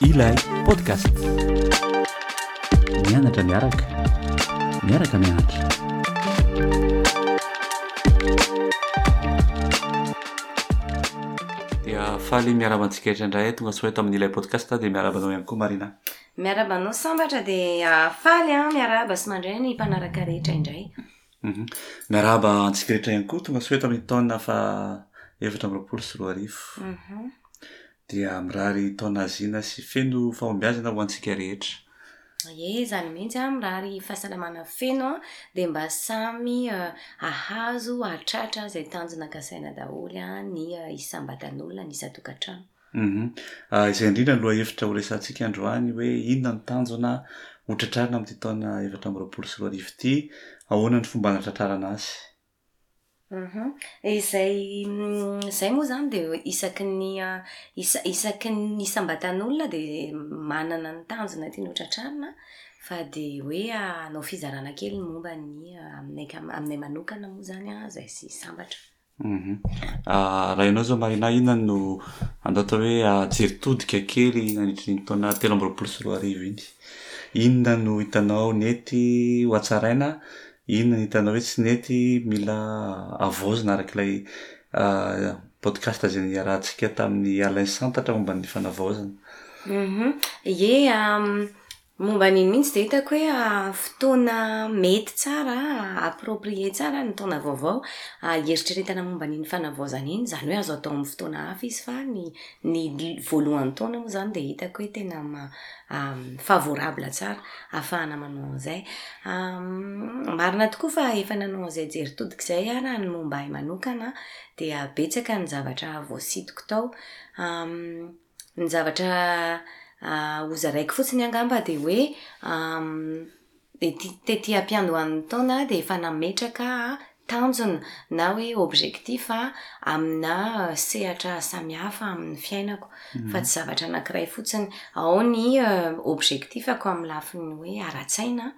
Ilay podcast. Mianatra miaraka. Miaraka mianatra. Dia faly miaraba antsika rehetra indray tonga soa eto amin'ny ilay podcast dia miaraba anao ihany koa Marina. Miarahaba anao sambatra dia faly an, miarahaba sy mandray ny mpanaraka rehetra indray. Miarahaba antsika rehetra ihany koa tonga soa eto amin'ny taona faha efatra amby roapolo sy roa arivo. Dia mirary taona hazina sy feno fahombiazana ho antsika rehetra. Ie, izany mihitsy an, mirary fahasalamana feno an, dia mba samy hahazo hahatratra izay tanjona kasaina daholo an ny isambatan'olona, ny isan-tokantrano. Humm. Izay indrindra no lohahevitra horesahantsika androany hoe inona no tanjona hotratrarina amin'ity taona efatra amby roapolo sy roa arivo ity? Ahoana ny fomba hanatratrarana azy? Humm. Izay izay moa izany dia isaky ny isaky ny isam-batan'olona dia manana ny tanjona tiany hotratrarina fa dia hoe hanao fizarana kely ny momba ny aminay aminay manokana moa izany izay sambatra. Raha ianao izao Marina, inona no andao atao hoe jery todika kely nandritry ny taona telo amby roapolo sy roa arivo iny? Inona no hitanao nety ho hatsaraina, inona no hitanao hoe tsy nety mila havaozina araka ilay podcast izay niarahantsika tamin'i Alain Santatra momba ny fanavaozana? Ie, Momba an'iny mihitsy dia hitako hoe fotoana mety tsara, approprié tsara ny taona vaovao hieritreretana momba an'iny fanavaozana iny. Izany hoe azo atao amin'ny fotoana hafa izy fa ny ny voalohan'ny taona moa izany dia hitako hoe tena maha favorable tsara ahafahana manao an'izay. Marina tokoa fa efa nanao an'izay jery todika izay aho raha ny momba ahy manokana dia betsaka ny zavatra voasintoko tao. Ny zavatra hozaraiko fotsiny angamba dia hoe ety tety am-piandohan'ny taona aho dia efa nametraka tanjona na hoe objectif amina sehatra samihafa amin'ny fiainako fa tsy zavatra anankiray fotsiny. Ao ny objectif-ko amin'ny lafiny hoe ara-tsaina,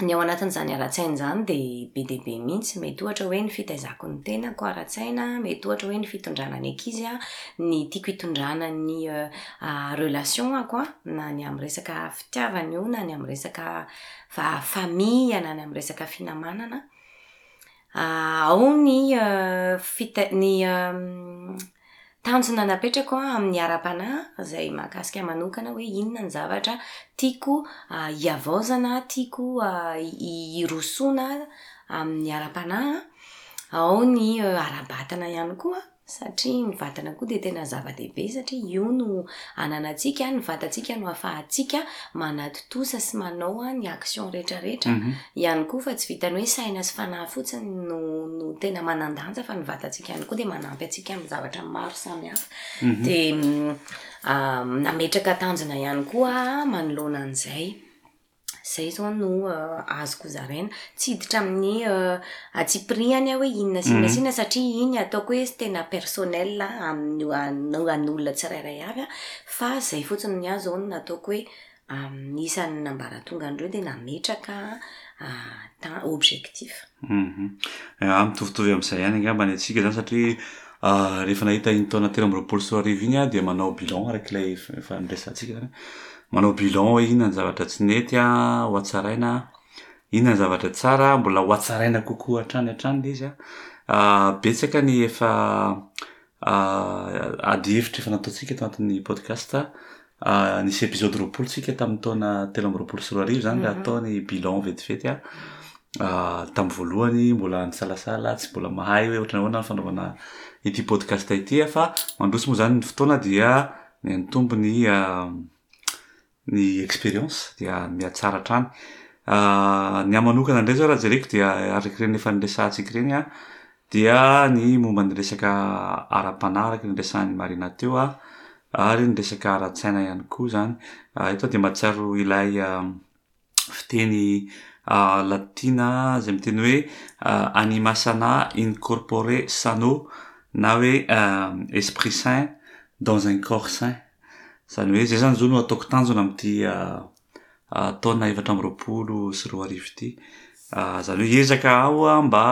ny ao anatin'izany haratsiaina izany dia be dia be mihitsy. Mety ohatra hoe ny fitaizako ny tenako haratsiaina, mety ohatra hoe ny fitondrana ny ankizy an, ny tiako hitondrana ny relation-ako na ny amin'ny resaka fitiavana io na ny amin'ny resaka famille na ny amin'ny resaka finamanana. Ao ny fita- ny Tanjona napetrako amin'ny ara-panahy izay mahakasika ahy manokana hoe inona ny zavatra tiako hihavaozana, tiako hirosoana amin'ny ara-panahy. Ao ny ara-batana ihany koa satria ny vatana koa dia tena zava-dehibe satria io no Ananantsika, ny vatantsika no afahantsika manatontosa sy manao ny action rehetra rehetra ihany koa fa tsy vitan'ny hoe saina sy fanahy fotsiny no no tena manan-danja fa ny vatantsika ihany koa dia manampy antsika amin'ny zavatra maro samihafa dia nametraka tanjona ihany koa manoloana an'izay. Izay izao no azoko zaraina. Tsy hiditra amin'ny antsipirihany aho hoe inona sy inona sy inona satria iny ataoko hoe tena personnel amin'ny an'olona tsirairay avy fa izay fotsiny ny ahy izao no nataoko hoe amin'ny isan'ny ambaratongan'ireo dia nametraka objectif. Humm mitovitovy amin'izay ihany angamba ny antsika izany satria rehefa nahita iny taona telo amby roapolo sy roa arivo iny aho dia manao bilan araka ilay efa niresahantsika izany, manao bilan hoe inona ny zavatra tsy nety an, ho hatsaraina an, inona ny zavatra tsara an, mbola ho hatsaraina kokoa hatrany hatrany ilay izy an, betsaka ny efa ah, ady hevitra efa nataontsika tao anatin'ny podcast ah, nisy episode roapolo tsika tamin'ny taona telo amby roapolo sy roa arivo zany raha mhm. atao ny bilan vetivety ah. ah, tamin'ny voalohany mbola nisalasala tsy mbola mahay hoe ohatrany ahoana ny fanaovana ity podcast ity ah, fa mandroso moa zany ny fotoana dia ny antombo ny ah, ny expérience dia mihatsara hatrany. Ny ahy manokana indray izao raha jereko dia araka ireny efa niresahantsika ireny an, dia ny momba ny resaka ara-panahy araka ny niresahan'i Marina teo an, ary ny resaka ara-tsaina ihany koa izany. Eto aho dia mahatsiaro ilay fiteny latina izay miteny hoe anima sana in corpore sano na hoe esprit sain dans un corps sain. Izany hoe izay izany izao no ataoko tanjona amin'ity taona efatra amby roapolo sy roa arivo ity. Izany hoe hiezaka aho mba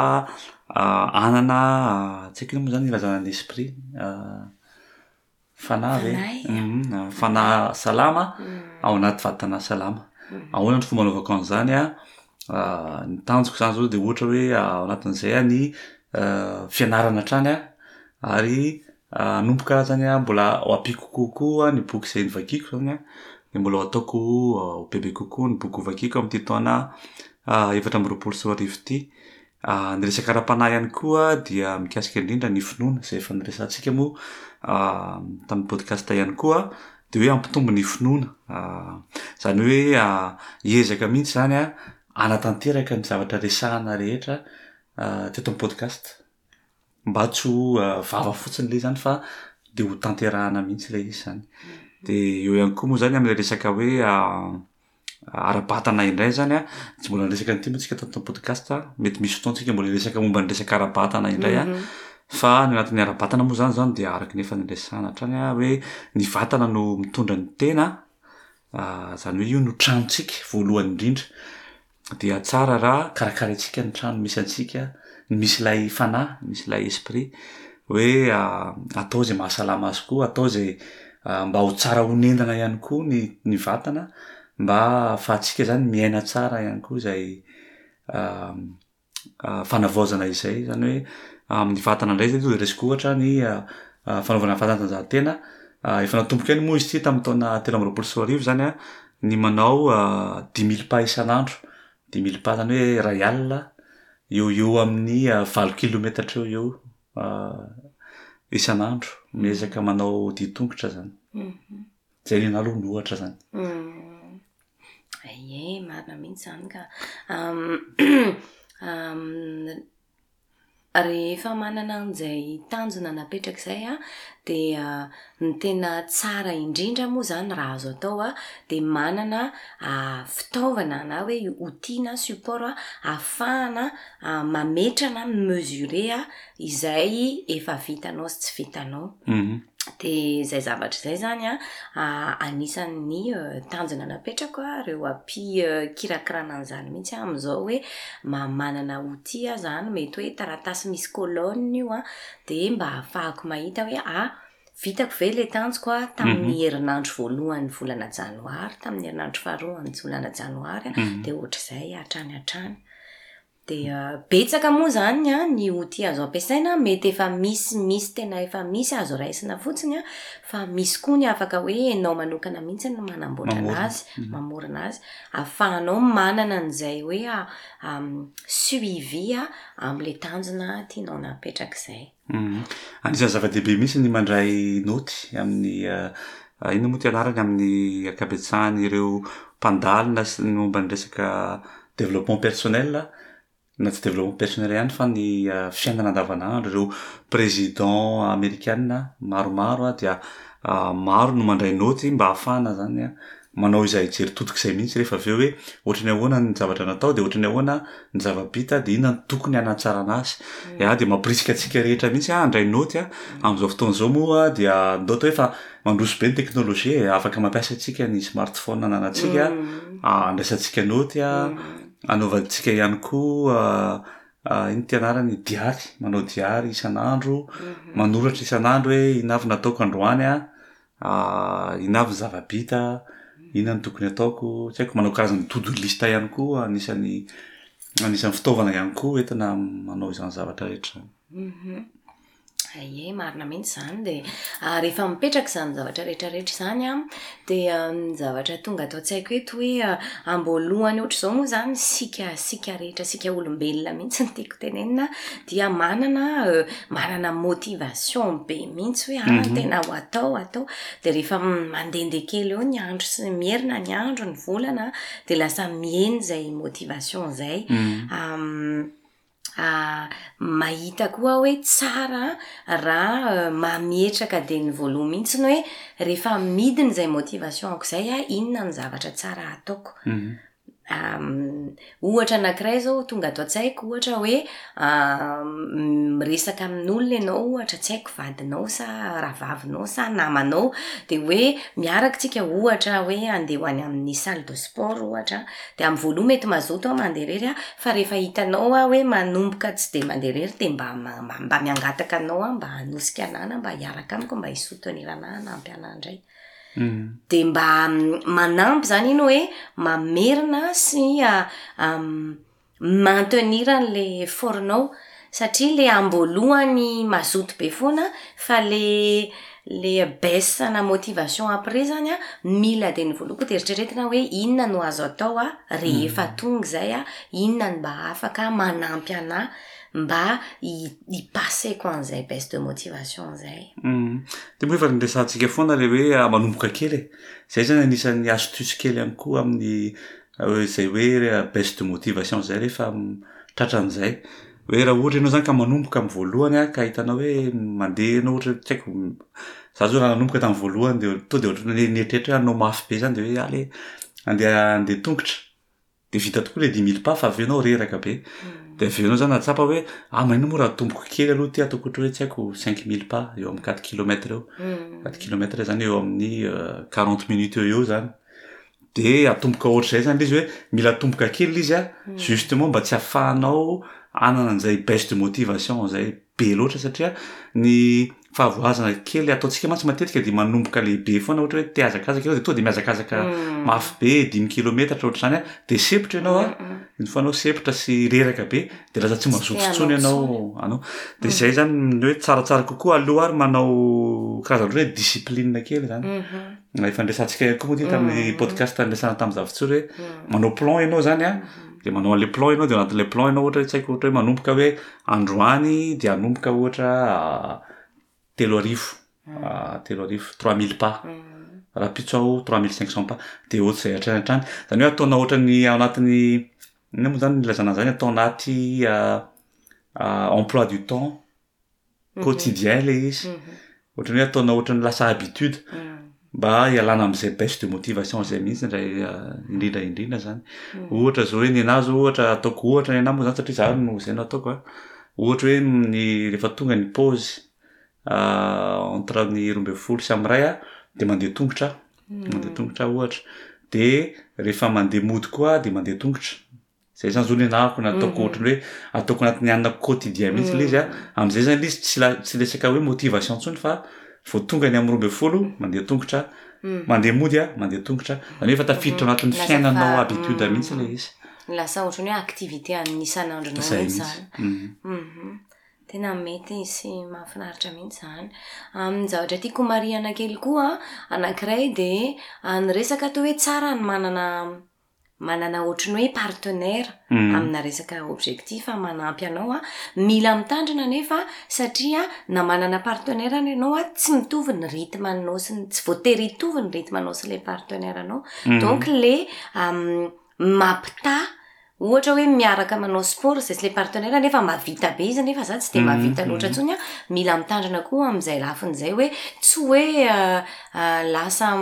hanana tsy haiko inona moa izany ilazana ny esprit. Fanahy ve? Fanahy. Mhm, ah, Fanahy salama ao anaty vatana salama. Ahoana ny fomba anaovako an'izany a? Ah, Ny tanjoko izany izao dia ohatra hoe ah, ao anatin'izay ah, ny ah, fianarana hatrany a, ary ah, hanomboka aho izany ah, mbola ho ampiako kokoa ny boky izay novakiako izany an, dia mbola ho ataoko ho bebe kokoa ny boky hovakiko amin'ity taona ah, efatra amby roapolo sy roa arivo ity. Ny resaka ara-panahy ihany koa dia mikasika indrindra ny finoana izay efa niresahantsika moa tamin'ny podcast ihany koa dia hoe hampitombo ny finoana izany hoe hiezaka mihitsy izany hanatanteraka ny zavatra resahina rehetra teto amin'ny podcast mba tsy ho vava fotsiny ilay izy izany fa dia hotanterahina mihitsy ilay izy izany. Dia eo ihany koa moa izany amin'ilay resaka hoe ara-batana indray izany an, tsy mbola niresaka an'ity moa isika tato podcast, mety misy fotoana isika mbola hiresaka momba ny resaka ara-batana indray an, fa ny anatin'ny ara-batana moa izany izany dia araka ny efa niresahana hatrany an, hoe ny vatana no mitondra ny tena, izany hoe io no tranontsika voalohany indrindra, Dia tsara raha karakaraintsika ny trano misy antsika, ny misy ilay fanahy, ny misy ilay esprit, hoe atao izay mahasalama azy koa, atao izay mba ho tsara honenana ihany koa ny ny vatana mba ahafahantsika zany miaina tsara ihany koa izay. ah, fanavaozana izay, izany hoe ah, amin'ny vatana indray izay dia resiko ohatra ny ah, ah, fanaovana fanatanjahantena, ah, efa natomboka ihany moa izy ity tamin'ny taona telo amby roapolo sy roa arivo izany ah, ny manao ah, dix mille pas isan'andro, dix mille pas izany hoe iray alina, eo eo amin'ny ah, valo kilometatra eo eo ah, isan'andro, miezaka manao dian-tongotra izany. Jerena aloha ny ohatra zany. Ie, marina mihitsy zany ka. Rehefa manana an'izay tanjona napetraka izay an, dia ny tena tsara indrindra moa zany raha azo atao an, dia manana fitaovana na hoe outil na support ahafahana mametrana, mesurer, izay efa vitanao sy tsy vitanao. Mhm. Dia izay zavatra izay izany an, ah, anisan'ny eh, tanjona napetrako ah, ireo ampikirakirana an'izany mihitsy ah, amin'izao hoe mba manana outil aho izany, mety hoe taratasy misy colonne io an, dia mba ahafahako mahita hoe ah, vitako ve ilay tanjoko ah, tamin'ny Mhm. herinandro voalohan'ny volana janoary, tamin'ny herinandro faharoa amin'ny volana janoary, ah, Mhm. dia ohatr'izay hatrany hatrany. Dia betsaka moa izany ny outil azo ampiasaina, mety efa misy misy tena efa misy azo raisina fotsiny an, fa misy koa ny afaka hoe enao manokana mihitsy no manamboatra an'azy, mamorona azy, afahanao manana an'izay hoe suivi amin'ilay tanjona tianao napetraka izay. Anisan'ny zava-dehibe mihitsy ny mandray naoty amin'ny inona moa ity anarany amin'ny ankabetsahan'ireo mpandalina sy ny momba ny resaka développement personnel na tsy développement personnel ihany fa ny fiainana andavanandro, ireo président amerikana maromaro dia maro no mandray naoty mba hahafahana zany manao izay hijery totoka izay mihitsy rehefa avy eo hoe ohatran'ny ahoana ny zavatra natao dia ohatran'ny ahoana ny zava-bita dia inona ny tokony hanatsarana azy mm. ya dia mampirisika antsika rehetra mihitsy ah handray noty ah amin'izao fotoana izao moa dia ndao to efa mandroso be ny teknolojia eh, afaka mampiasa antsika ny smartphone ananantsika mm. ah, andraisantsika noty a ah, mm. anaovantsika ihany koa ah, iny tianarany diary manao diary isan'andro mm-hmm. manoratra isan'andro hoe inavy nataoko androany a Inona avy ny zava-bita, inona no tokony ataoko, tsy haiko, manao karazana to do list ihany koa anisan'ny anisan'ny fitaovana ihany koa entina manao izany zavatra rehetra izany. Ie, marina mihitsy izany dia rehefa mipetraka izany zavatra rehetra rehetra izany an, dia ny zavatra tonga ato an-tsaiko eto hoe amboalohany ohatr'izao moa izany isika isika rehetra isika olombelona mihitsy no tiako tenenina, dia manana manana motivation be mihitsy hoe ah tena ho atao ho atao de rehefa mandehandeha kely eo ny andro sy ny herinna ny andro ny volana de lasa mihena izay motivation izay mahita koa hoe tsara raha mametraka dia ny voaloha mihitsy ny hoe rehefa midina izay motivation ko izay ah inona ny zavatra tsara ataoko Ohatra anankiray izao tonga ato an-tsaiko ohatra hoe miresaka amin'olona ianao ohatra tsy haiko vadinao sa rahavavinao sa namanao dia hoe miaraka isika ohatra hoe handeha ho any amin'ny salle de sport ohatra dia amin'ny voaloha mety mazoto aho mandeha irery a fa rehefa hitanao aho hoe manomboka tsy dia mandeha irery dia mba mba miangataka anao aho mba hanosika anah na mba hiaraka amiko mba hisotonirana ahy hanampy anah indray. dia mba manampy izany iny hoe mamerina sy maintenir an'ilay effort-nao satria ilay amboalohany mazoto be foana fa ilay ilay baisse ana motivation après izany an, mila dia ny voaloha koa dia eritreretina hoe inona no azo atao an, rehefa tonga izay an, inona no mba afaka manampy anà Mba hi-passer-ko an'izay baisse de motivation izay. Dia moa efa niresahantsika foana ilay hoe manomboka kely e. Izay izany anisan'ny astuce kely ihany koa amin'ny izay hoe baisse de motivation izay rehefa tratran'izay. Hoe raha ohatra ianao izany ka manomboka amin'ny voalohany ka hitanao hoe mandeha ianao ohatra tsy haiko, izaho izao raha nanomboka tamin'ny voalohany dia tonga dia ohatran'ny hoe nieritreritra hoe hanao mafy be izany dia hoe aly e, handeha handeha an-tongotra. Dia vita tokoa ilay dimy mille pas fa avy eo ianao reraka be. Dia avy eo ianao izany nahatsapa hoe ah manina moa raha atomboko kely aloha ity ataoko ohatra hoe tsy haiko cinq mille pas eo amin'ny quatre kilomètre eo. Quatre kilomètre izany eo amin'ny quarante minutes eo ho eo izany. Dia atomboka ohatr'izay izany ilay izy hoe mila atomboka kely ilay izy an, justement mba tsy ahafahanao hanana an'izay baisse de motivation izay. be loatra satria ny fahavoazana kely ataontsika mantsy matetika dia manomboka lehibe foana ohatra hoe te hazakazaka ianao dia tonga dia mihazakazaka mafy be dimy kilometatra ohatra izany a dia sempotra ianao a ny fanao sempotra sy reraka be dia lasa tsy mazoto intsony ianao anao dia izay izany ny hoe tsaratsara kokoa aloha ary manao karazana ohatra hoe discipline kely izany na efa niresahantsika ihany koa moa ity tamin'ny podcast niresahana tamin'i Zafy Tsory hoe manao plan ianao izany a dia manao an'ilay plan ianao dia ao anatin'ilay plan ianao ohatra hoe tsy haiko ohatra hoe manomboka hoe androany dia hanomboka ohatra telo arivo telo arivo trois mille pas rahampitso aho trois mille cinq cents pas dia ohatr'izay hatrany hatrany izany hoe ataonao ohatran'ny ao anatin'ny inona moa izany no ilazana an'izany atao anaty emploi du temps quotidien le izy ohatran'ny hoe ataonao ohatran'ny lasa habitude mba hialana amin'izay baisse de motivation izay mihitsy indray indrindra indrindra zany ohatra zao hoe nenahy zao ohatra ataoko ohatra nenahy moa zany satria za no izay no ataoko a ohatra hoe ny rehefa tonga ny pause entre ny roa ambin'ny folo sy amin'ny iray aho dia mandeha tongotra aho mandeha tongotra aho ohatra dia rehefa mandeha mody koa aho dia mandeha tongotra Zay zany zao le anahako na ataoko ohatry ny hoe ataoko anatin'ny anina quotidien mihitsy le izy a amizay zany le izy tsy la- tsy resaka hoe motivation intsony fa vao tonga ny amin'ny roa ambin'ny folo mandeha tongotra mandeha mody a mandeha tongotra zany hoe efa tafiditra ao anatin'ny Lasa fiainanao fa- habitude mm. mihitsy le izy Lasa ohatry ny hoe activité an'ny isan'andronao zay mihitsy mihitsy zany. Mhm. Mhm. Tena mety sy mahafinaritra mihitsy izany. Amin'ny zavatra tiako homarihana kely koa anankiray dia ah, ny resaka toa hoe tsara ny manana manana ohatry ny hoe partenaire mm. amina resaka objectif a manampy anao a mila mitandrina nefa satria na manana partenaire any ianao a tsy mitovy ny rythme anao sy ny tsy voatery hitovy ny rythme anao sy le partenaire anao mm. donc le um, mapita ohatra hoe miaraka manao sport zay sy le partenaire nefa mavita be izy nefa za tsy de mavita mm-hmm. loatra mm-hmm. ntsony a mila mitandrina koa am'izay lafiny zay hoe tsy hoe uh, uh, lasa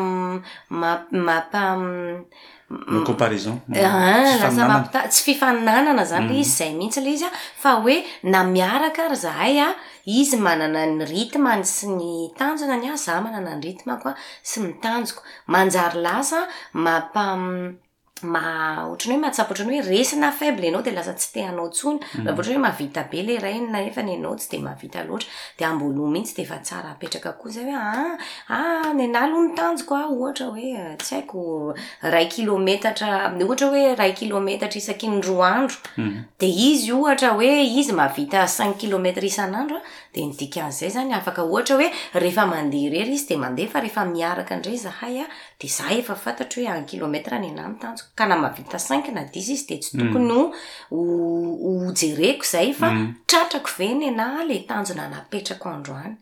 mapa comparaison tsy fifaninanana zany le izy izay mihitsy le izy a fa hoe na miaraka ary zahay a izy manana ny rythme-ny sy ny tanjona ny ahy za manana ny rythme-ko a sy ny tanjoko manjary lasa mampa- ma- ohatry ny hoe mahatsapa ohatry ny hoe resina faible ianao de lasa tsy te hanao intsony raha vao ohatra hoe mahavita be le rainy nefany ianao tsy de mahavita loatra de amboaloha mihitsy de efa tsara apetraka koa zay hoe an Ah, nenah aloha ny tanjoko a ohatra hoe tsy haiko iray kilometatra, ohatra hoe iray kilometatra isaky ny roa andro, de izy ohatra hoe izy mahavita cinq kilometatra isan'andro a, de ny dikan'izay zany afaka ohatra hoe rehefa mandeha irery izy de mandeha fa rehefa miaraka indray izahay a de za efa fantatro hoe un kilometre nenah no tanjoko ka na mahavita cinq na dix izy de tsy tokony ho ho jereko izay fa tratrako ve nenah le tanjona napetrako androany.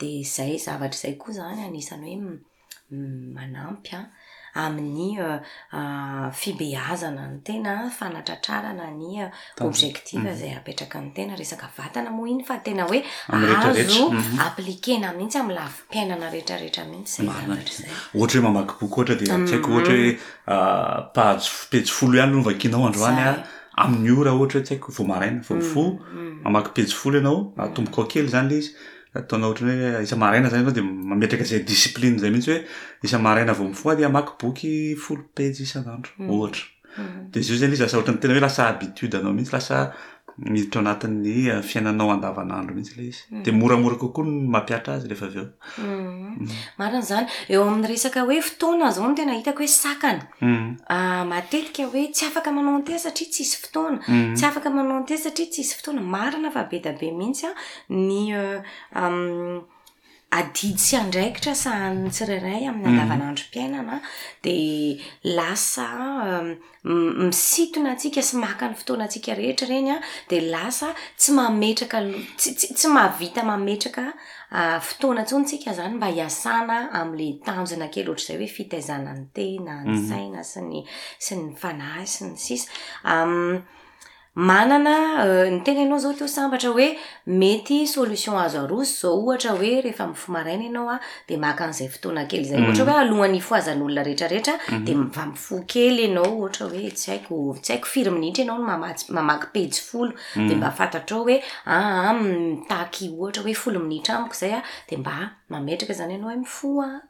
Dia izay zavatra izay koa izany anisan'ny hoe manampy an, amin'ny fibeazana ny tena, fanatratrarana ny objectif izay apetraka ny tena, resaka vatana moa iny fa tena hoe azo appliquer-na mihitsy amin'ny lafim-piainana rehetrarehetra mihitsy izay zavatra izay. Ohatra hoe mamaky boky ohatra dia tsy haiko ohatra hoe page pejy folo ihany no novakianao androany an, amin'ny ora ohatra hoe tsy haiko vao maraina vao mifoha, mamaky pejy folo ianao, atomboka ao kely izany ilay izy. Ataonao ohatran'ny hoe isa-maraina izany ianao dia mametraka izay discipline izay mihitsy hoe isa-maraina vao mifoha dia hamaky boky folo pejy isan'andro, mm. ohatra. Mm. Dia izay izay ilay izy lasa ohatran'ny tena hoe lasa habitude anao mihitsy, lasa miditra anatin'ny eh, fiainanao andavanandro mihitsy ilay izy. Mm. Dia moramora kokoa ny mampiatra azy rehefa avy eo. Marina izany. Eo amin'ny resaka hoe fotoana izao no tena hitako hoe sakana. Ah, matetika hoe tsy afaka manao an'ity satria tsisy fotoana. Tsy afaka manao an'ity satria tsisy fotoana. Marina fa be dia be mihitsy an. Ah. ny adidy sy andraikitra sahanin'ny tsirairay amin'ny andavanandrom-piainana dia lasa misintona antsika sy maka ny fotoanantsika rehetra ireny an, dia lasa tsy mametraka tsy mahavita mametraka fotoana intsony isika izany mba hiasana amin'ilay tanjona kely ohatr'izay hoe fitaizana ny tena, ny saina sy ny sy ny fanahy sy ny sisa Manana ny tena ianao zao teo sambatra hoe mety solution azo aroso zao ohatra hoe rehefa mifoha maraina ianao a de maka an'izay fotoana kely zay ohatra hoe alohan'ny hifohazan'olona rehetra rehetra de mba mifoha kely ianao ohatra hoe tsy haiko tsy haiko firy minitra ianao no mamatsy mamaky pejy folo de mba fantatrao hoe aa mitaky ohatra hoe folo minitra amiko zay a de mba mametraka zany ianao hoe mifoha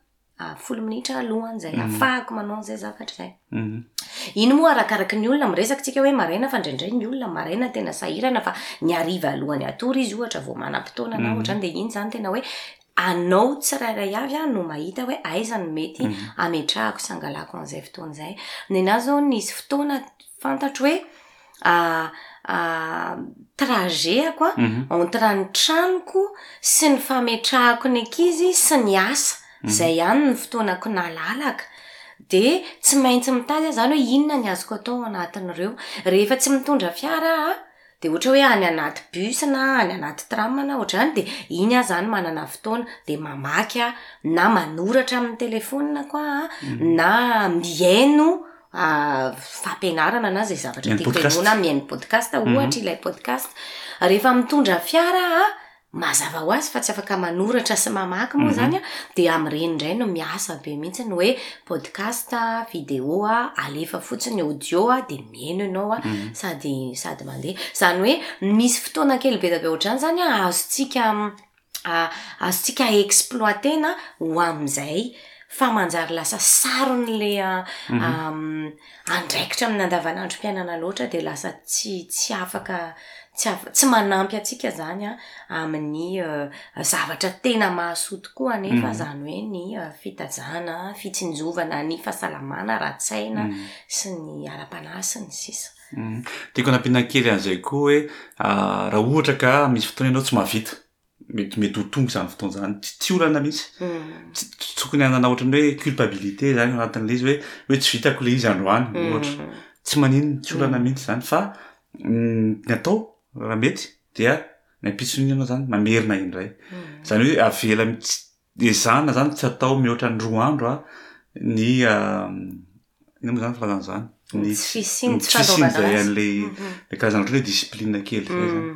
ah, folo minitra alohan' zay mm. afahako manao zay zavatra zay mm. iny moa arakaraky ny olona miresaka tsika hoe maraina fa ndraindray ny olona maraina tena sahirana fa ny ariva alohan'ny atory izy ohatra vao manam-potoana na mm. ohatrany de iny zany tena hoe anao tsirairay avy a no mahita hoe aiza no mety mm. ametrahako sangalako an'izay fotoana zay nenah zao nisy fotoana fantatro hoe trajet-ako entre ny tranoko sy ny fametrahako ny ankizy sy ny asa, izay ihany ny fotoanako nalalaka, dia tsy maintsy mitady aho izany hoe inona no azoko atao ao anatin'ireo, rehefa tsy mitondra fiara aho dia ohatra hoe any anaty bus na any anaty tram na ohatr'izany dia iny aho izany manana fotoana dia mamaky aho na manoratra amin'ny telefonina ko aho na mihaino fampianarana na izay zavatra tiako henoina aho mihaino podcast aho mhm. ohatra ilay podcast rehefa mitondra fiara aho mazava ho azy fa tsy afaka manoratra sy mamaky moa mhm. zany a dia amin'ireny indray no miasa be mihitsy ny hoe podcast video a alefa fotsiny audio a dia mihaino ianao a mhm. sady sady mandeha izany hoe misy fotoana kely be da be ohatrany zany a azontsika azontsika exploiter-na ho amin'izay fa manjary lasa sarony ilay andraikitra amin'ny andavanandrom-piainana loatra dia lasa tsy tsy afaka tsy afaka tsy manampy antsika izany an amin'ny zavatra tena mahasoa tokoa anefa izany hoe ny fitazana, fitsinjovana ny fahasalamana ara-tsaina sy ny ara-panahy sy ny sisa. Tiako hanampiana kely an'izay koa hoe raha ohatra ka misy fotoana ianao tsy mahavita, mety mety ho tonga izany fotoana izany, tsy olana mihitsy, tsy tokony hanana ohatran'ny hoe culpabilité izany ao anatin'ilay izy hoe hoe tsy vitako ilay izy androany ohatra, tsy maninona, tsy olana mihitsy izany fa ny atao raha mety dia ny ampitson'iny ianao izany mamerina indray, izany hoe avela mihitsy. Ezahana izany tsy atao mihoatra ny roa andro a, ny inona moa izany ny filazana izany? Ny tsy fisian, ny tsy fisian izay an'ilay karazana ohatran'ny hoe discipline kely izay izany.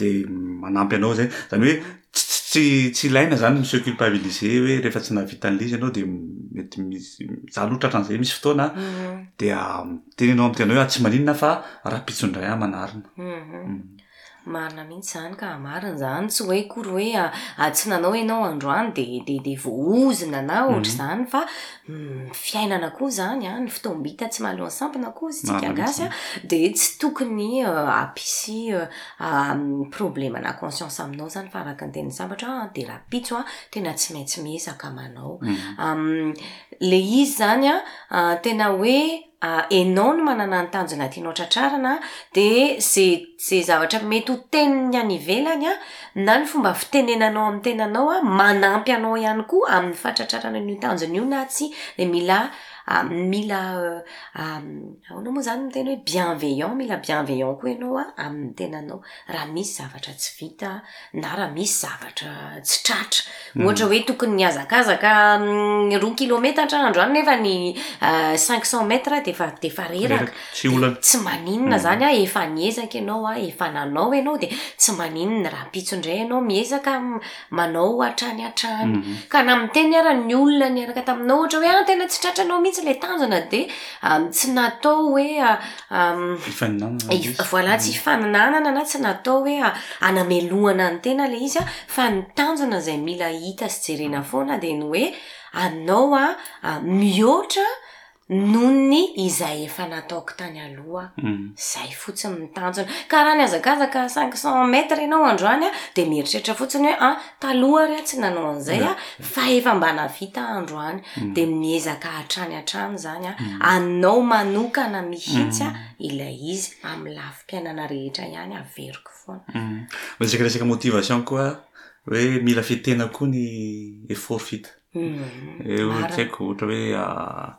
Dia manampy anao izay. Izany hoe tsy tsy tsy tsy ilaina izany mi se culpabiliser hoe rehefa tsy nahavita an'ilay izy ianao dia mety misy, izaho aloha tratra an'izay misy fotoana dia miteny ianao amin'ny tenanao hoe tsy maninona fa rahampitso indray aho manarina. Marina mihitsy izany ka, marina izany, tsy hoe akory hoe ady tsy nanao ianao androany dia dia dia voaozona na mhm. ohatr'izany fa mm, fiainana koa izany a, ny fotoam-bita tsy mahaleho ansampina koa izy tsika gasy a, dia tsy tokony hampisy euh, euh, um, problema na conscience aminao izany fa araka ny tenin'ny sambatra a, dia rapitso a, tena tsy maintsy miezaka manao. Mhm. le izy izany a, tena hoe enao no manana ny tanjona tianao tratrarina dia ze ze zavatra mety ho tenin'ny any ivelany a na ny fomba fitenenanao amin'ny tenanao a manampy anao ihany koa amin'ny fahatratrarana an'io tanjona io na tsia dia mila mila ahoana moa zany ny teny hoe bienveillant mila bienveillant koa ianao a amin'ny tenanao raha misy zavatra tsy vita na raha misy zavatra tsy tratra hmm. ohatra hoe tokony nihazakazaka hmm, roa kilometatra andro any nefa ny euh, cinq cent mètres defa defa reraka tsy olana tsy maninona hmm. zany a efa niezaka ianao a efa nanao ianao de tsy maninona raha pitso indray ianao miezaka manao hatrany hatrany ka na miteny ara ny olona niaraka taminao ohatra hoe an ah, tena tsy tratranao mihitsy le tanjona de ah, tsy natao hoe ah, Voilà tsy hifaninanana na tsy natao hoe hanamelohana ny tena ilay izy fa ny tanjona izay mila hita sy jerena foana dia ny hoe anao mihoatra noho ny izay efa nataoko tany aloha izay fotsiny ny tanjona ka raha nihazakazaka cinq cent mètres ianao androany dia mieritreritra fotsiny hoe Taloha ary aho tsy nanao an'izay a, fa efa mba navita aho androany, mm. dia miezaka hatrany hatrany izany a, mm. anao manokana mihitsy a mm. ilay izy amin'ny lafim-piainana rehetra ihany averiko foana. Resaka resaka motivation koa hoe mila fitena koa ny effort vita. Eo tsy haiko ohatra hoe ah,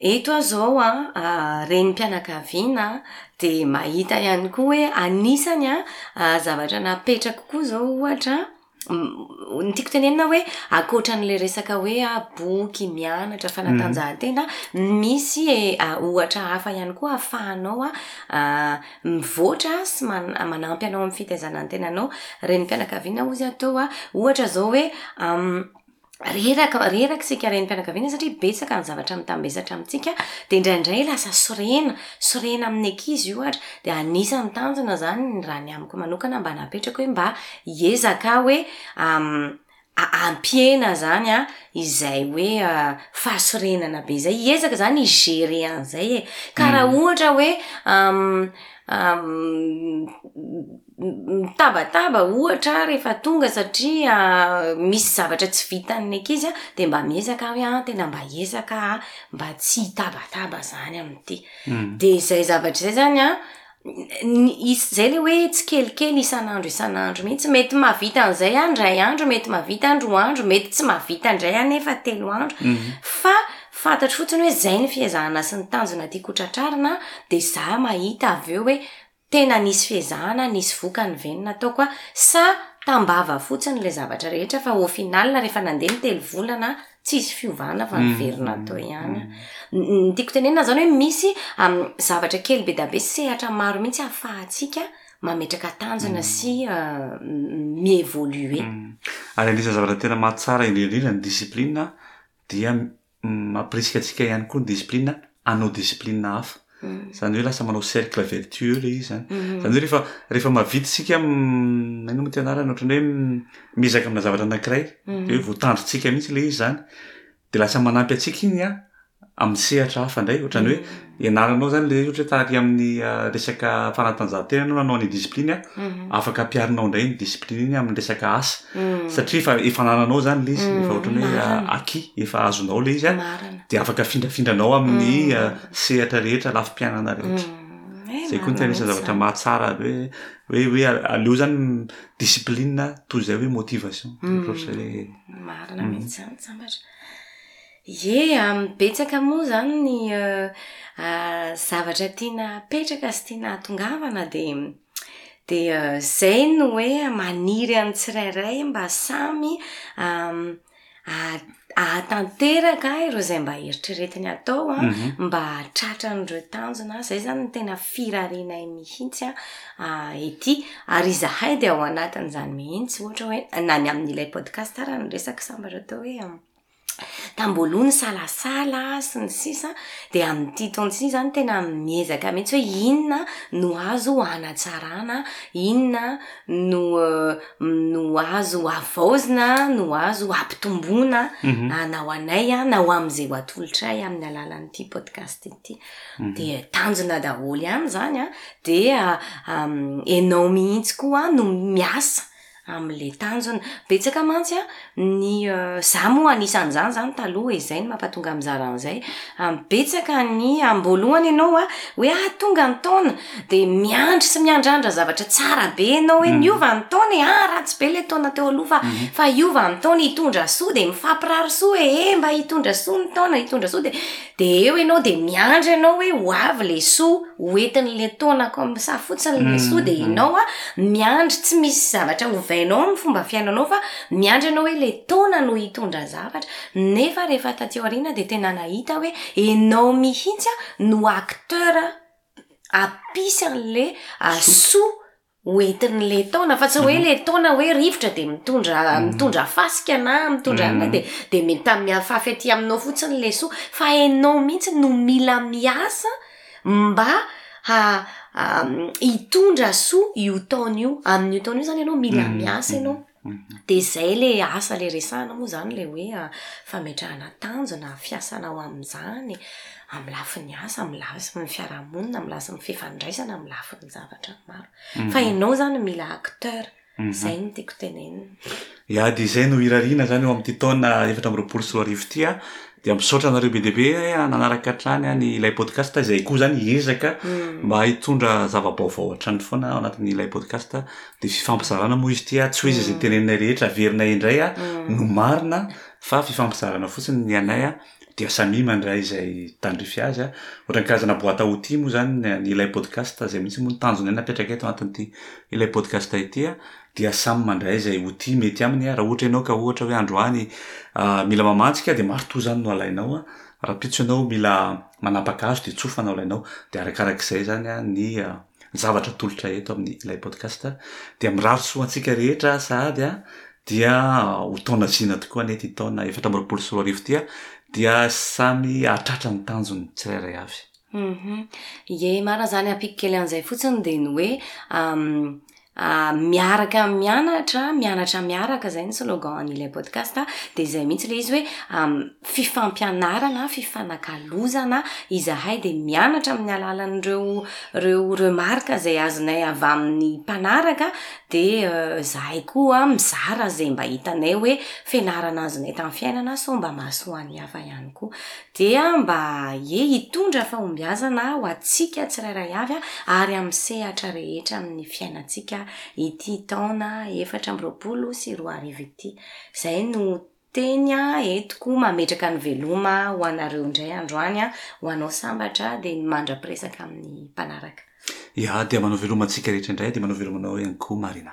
Eto aho izao an, renim-pianakaviana dia mahita ihany koa hoe anisany an zavatra napetrako koa izao ohatra an, ny tiako tenenina hoe ankoatra an'ilay resaka hoe boky, mianatra, fanatanjahantena, misy ohatra hafa ihany koa ahafahanao mivoatra sy manampy anao amin'ny fitaizana ny tenanao. Renim-pianakaviana hozy aho teo an, ohatra izao hoe reraka reraka isika renim-pianakaviana satria betsaka ny zavatra mitambesatra amintsika dia indraindray lasa sorena sorena amin'ny ankizy io ohatra dia anisan'ny tanjona izany ny raha ny amiko manokana mba napetrako hoe mba hiezaka hoe ampihena izany a izay hoe fahasorenana be izay hiezaka izany higere an'izay e ka raha ohatra hoe mitabataba ohatra aho rehefa tonga satria misy zavatra tsy vitan'ny ankizy an, dia mba miezaka aho hoe tena mba hiezaka aho mba tsy hitabataba izany amin'ity, dia izay zavatra izay izany an, izay ilay hoe tsikelikely isan'andro isan'andro mihitsy, mety mahavita an'izay aho indray andro, mety mahavita aho indroa andro, mety tsy mahavita indray aho nefa telo andro, fa fantatro fotsiny hoe izay ny fiezahana sy ny tanjona tiako ho tratrarina, dia izaho mahita avy eo hoe Tena nisy fiezahana, nisy vokany ve ny nataoko a? Sa tambava fotsiny ilay zavatra rehetra fa au final rehefa nandeha ny telo volana tsisy fiovana fa niverina teo ihany. Ny tiako tenenina izany hoe misy zavatra kely be dia be sy sehatra maro mihitsy ahafahantsika mametraka tanjona sy mi-evoluer. Ary anisan'ny zavatra tena mahatsara indrindra indrindra ny discipline dia mampirisika antsika ihany koa ny discipline hanao discipline hafa izany hoe lasa manao cercle vertueux ilay izy izany izany hoe rehefa rehefa mahavita isika inona moa ity anarany ohatran'ny hoe miezaka amina zavatra anankiray dia hoe voatandrintsika mihitsy ilay izy izany dia lasa manampy antsika iny amin'ny sehatra hafa indray ohatran'ny hoe ianaranao izany ilay izy ohatra hoe taty amin'ny resaka fanatanjahantena ianao nanao ny discipline afaka ampiharinao indray ny discipline iny amin'ny resaka asa satria efa efa anananao izany ilay izy efa ohatran'ny hoe acquis efa azonao ilay izy dia afaka afindrafindranao amin'ny sehatra rehetra lafim-piainana rehetra izay koa no tena isan'ny zavatra mahatsara hoe hoe hoe aleo izany discipline toy izay hoe motivation ohatr'izay hoe marina mihitsy izany sambatra Ie, amin'ny betsaka moa izany ny zavatra tiana apetraka sy tiana ahatongavana dia dia izay no hoe maniry an'ny tsirairay mba samy hahatanteraka ireo izay mba eritreretiny atao an, mba hahatratra an'ireo tanjona. Izay izany no tena firarenay mihitsy an ety. Ary izahay dia ao anatin'izany mihitsy, ohatra hoe na ny amin'ilay podcast ary no resaka sambatra teo hoe. tamboaloha nisalasala sy ny sisa dia amin'ity taona ity zany tena miezaka mihitsy hoe inona no azo hanatsarana inona no no azo havaozina no azo hampitomboana mhm. na ho anay na ho amin'izay ho atolotray amin'ny alalan'ity podcast ity mhm. dia tanjona daholo ihany zany a dia enao mihitsy koa no miasa Amin'ilay tanjona. Betsaka mantsy ny, izaho moa anisan'izany izany taloha e, izay no mampatonga ahy mizara an'izay, betsaka ny amim-boalohany ianao hoe ah tonga ny taona, dia miandry sy miandrandra zavatra tsara be ianao hoe niova ny taona e, ah ratsy be ilay taona teo aloha fa hiova ny taona hitondra soa, dia mifampirary soa e, eh mba hitondra soa ny taona, hitondra soa dia. De eo ianao de miandry ianao hoe ho avy le soa, ho entin'le taona comme ça fotsiny le soa de ianao a miandry tsy misy zavatra ovainao am fomba fiainanao fa miandry ianao hoe le taona no hitondra zavatra nefa rehefa taty aoriana de tena nahita hoe ianao mihitsy a no acteur a mpisy an'le soa ho entin'ny lehitaona fa tsy hoe lehitaona hoe rivotra dia mitondra mhm. mitondra fasika na mitondra mhm. an'ilay dia dia mitamin'ny afafy aty aminao fotsiny ilay soa fa enao mihitsy no mila miasa mba ha hitondra soa io taona io amin'io taona io zany ianao mila mhm. miasa ianao Dia izay ilay asa ilay resahana moa izany ilay hoe fametrahana tanjona, fiasana ho amin'izany, amin'ny lafiny asa, amin'ny lafiny fiarahamonina, amin'ny lafiny fifandraisana, amin'ny lafiny zavatra maro. Mhm. Fa ianao izany mila acteur, mhm. izay no tiako tenenina. Dia izay no irariana izany eo amin'ity taona efatra amby roapolo sy roa arivo ity an, Dia misaotra anareo be dia be ah, nanaraka hatrany ah, ny ilay podcast, izay koa izany hiezaka mm. mba hitondra zava-baovao hatrany foana ao anatin'ny ilay podcast. Dia fifampizarana moa izy ity, ah. tsy hoe izay izay mm. tenenina rehetra averinay indray ah, mm. no marina, fa fifampizarana fotsiny ny anay ah. dia samia mandray izay tandrify azy a ohatran'ny karazana boîte à outils moa izany ny ilay podcast izay mihitsy moa ny tanjona napetraka eto anatin'ity ilay podcast ity a dia samy mandray izay ho tia mety aminy raha ohatra ianao ka ohatra hoe androany mila mamantsika dia marteau izany no alainao rahampitso ianao mila manapaka hazo dia tsofa no alainao dia arakarak'izay izany ny zavatra atolotra eto amin'ny ilay podcast dia mirary soa antsika rehetra sahady dia ho taona zina tokoa anie ity taona efatra amby roapolo sy roa arivo ity dia samy hahatratra ny tanjony tsirairay avy. Humm ie marina izany ampiako kely an'izay fotsiny dia ny hoe miaraka mianatra mianatra miaraka izay no slogan an'ilay podcast a, dia izay mihitsy ilay izy hoe fifampianarana fifanakalozana izahay dia mianatra amin'ny alalan'ireo ireo remarque izay azonay avy amin'ny mpanaraka dia izahay koa mizara izay mba hitanay hoe fianarana azonay tamin'ny fiainana sao mba mahasoa ny hafa ihany koa. Dia mba aie hitondra fahombiazana ho antsika tsirairay avy ary amin'ny sehatra rehetra amin'ny fiainantsika ity taona efatra amby roapolo sy roa arivo ity. Izay no teny entiko mametraka ny veloma ho anareo indray androany ho anao sambatra dia ny mandra-piresaka amin'ny mpanaraka. Iah dia manao veloma antsika rehetra indray dia manao veloma anao ihany koa Marina.